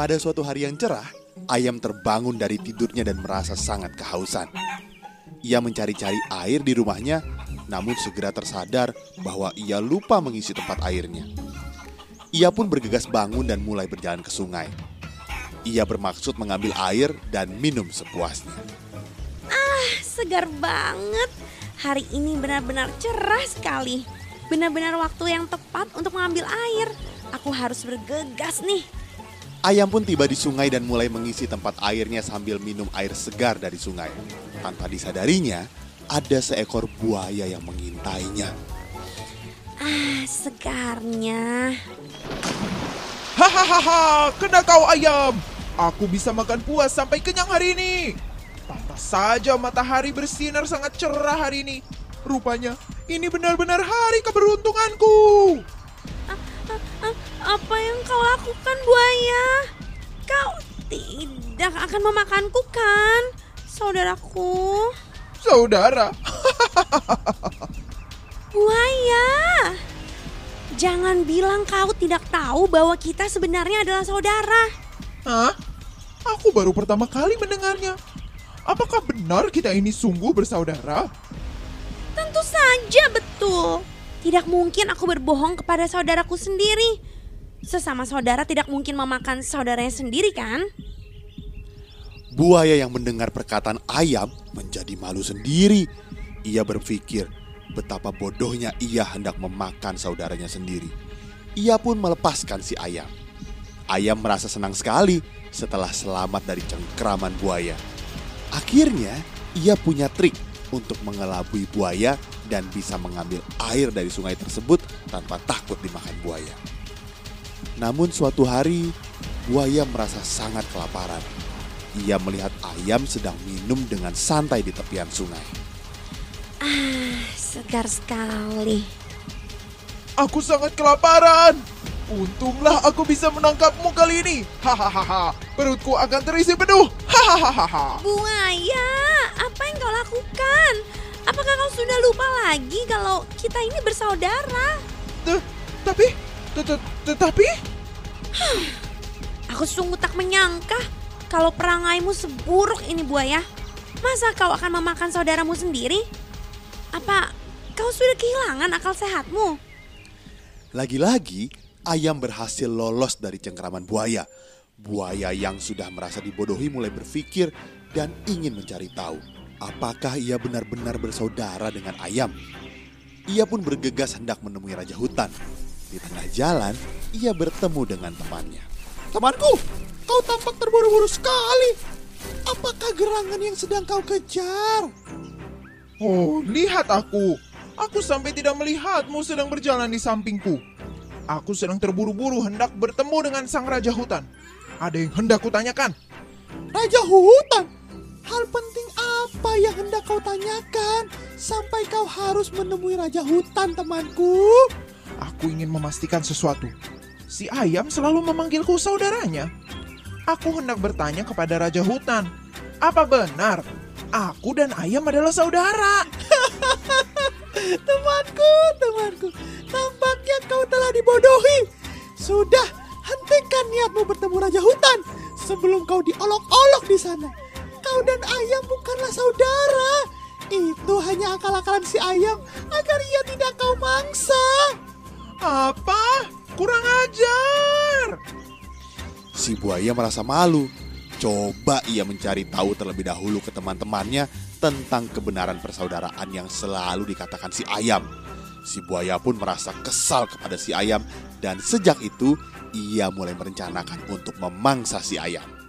Pada suatu hari yang cerah, ayam terbangun dari tidurnya dan merasa sangat kehausan. Ia mencari-cari air di rumahnya, namun segera tersadar bahwa ia lupa mengisi tempat airnya. Ia pun bergegas bangun dan mulai berjalan ke sungai. Ia bermaksud mengambil air dan minum sepuasnya. Segar banget. Hari ini benar-benar cerah sekali. Benar-benar waktu yang tepat untuk mengambil air. Aku harus bergegas nih. Ayam pun tiba di sungai dan mulai mengisi tempat airnya sambil minum air segar dari sungai. Tanpa disadarinya, ada seekor buaya yang mengintainya. Ah, segarnya. Hahaha, kena kau ayam. Aku bisa makan puas sampai kenyang hari ini. Pantas saja matahari bersinar sangat cerah hari ini. Rupanya ini benar-benar hari keberuntunganku. Apa yang kau lakukan, buaya? Kau tidak akan memakanku, kan? Saudaraku. Saudara, Buaya. Jangan bilang kau tidak tahu bahwa kita sebenarnya adalah saudara. Hah? Aku baru pertama kali mendengarnya. Apakah benar kita ini sungguh bersaudara? Tentu saja betul. Tidak mungkin aku berbohong kepada saudaraku sendiri. Sesama saudara tidak mungkin memakan saudaranya sendiri kan? Buaya yang mendengar perkataan ayam menjadi malu sendiri. Ia berpikir betapa bodohnya ia hendak memakan saudaranya sendiri. Ia pun melepaskan si ayam. Ayam merasa senang sekali setelah selamat dari cengkraman buaya. Akhirnya, ia punya trik untuk mengelabui buaya dan bisa mengambil air dari sungai tersebut tanpa takut dimakan buaya. Namun suatu hari, buaya merasa sangat kelaparan. Ia melihat ayam sedang minum dengan santai di tepian sungai. Ah, segar sekali. Aku sangat kelaparan. Untunglah aku bisa menangkapmu kali ini. Hahaha. Perutku akan terisi penuh. Hahaha. Buaya, apa yang kau lakukan? Apakah kau sudah lupa lagi kalau kita ini bersaudara? Tapi, tetapi, Aku sungguh tak menyangka kalau perangaimu seburuk ini buaya. Masa kau akan memakan saudaramu sendiri? Apa kau sudah kehilangan akal sehatmu? Lagi-lagi, ayam berhasil lolos dari cengkraman buaya. Buaya yang sudah merasa dibodohi mulai berpikir dan ingin mencari tahu apakah ia benar-benar bersaudara dengan ayam. Ia pun bergegas hendak menemui raja hutan. Di tengah jalan, ia bertemu dengan temannya. Temanku, kau tampak terburu-buru sekali. Apakah gerangan yang sedang kau kejar? oh lihat aku. Aku sampai tidak melihatmu sedang berjalan di sampingku. Aku sedang terburu-buru hendak bertemu dengan sang raja hutan. Ada yang hendak kutanyakan. Raja hutan, hal penting apa yang hendak kau tanyakan sampai kau harus menemui raja hutan temanku? Aku ingin memastikan sesuatu. Si ayam selalu memanggilku saudaranya. Aku hendak bertanya kepada Raja Hutan. Apa benar aku dan ayam adalah saudara? Temanku, temanku, tampaknya kau telah dibodohi. Sudah, hentikan niatmu bertemu raja hutan sebelum kau diolok-olok di sana. Kau dan ayam bukanlah saudara. Itu hanya akal-akalan si ayam agar ia tidak kau mangsa. Apa? Kurang ajar. Si buaya merasa malu. Coba ia mencari tahu terlebih dahulu ke teman-temannya tentang kebenaran persaudaraan yang selalu dikatakan si ayam. Si buaya pun merasa kesal kepada si ayam dan sejak itu ia mulai merencanakan untuk memangsa si ayam.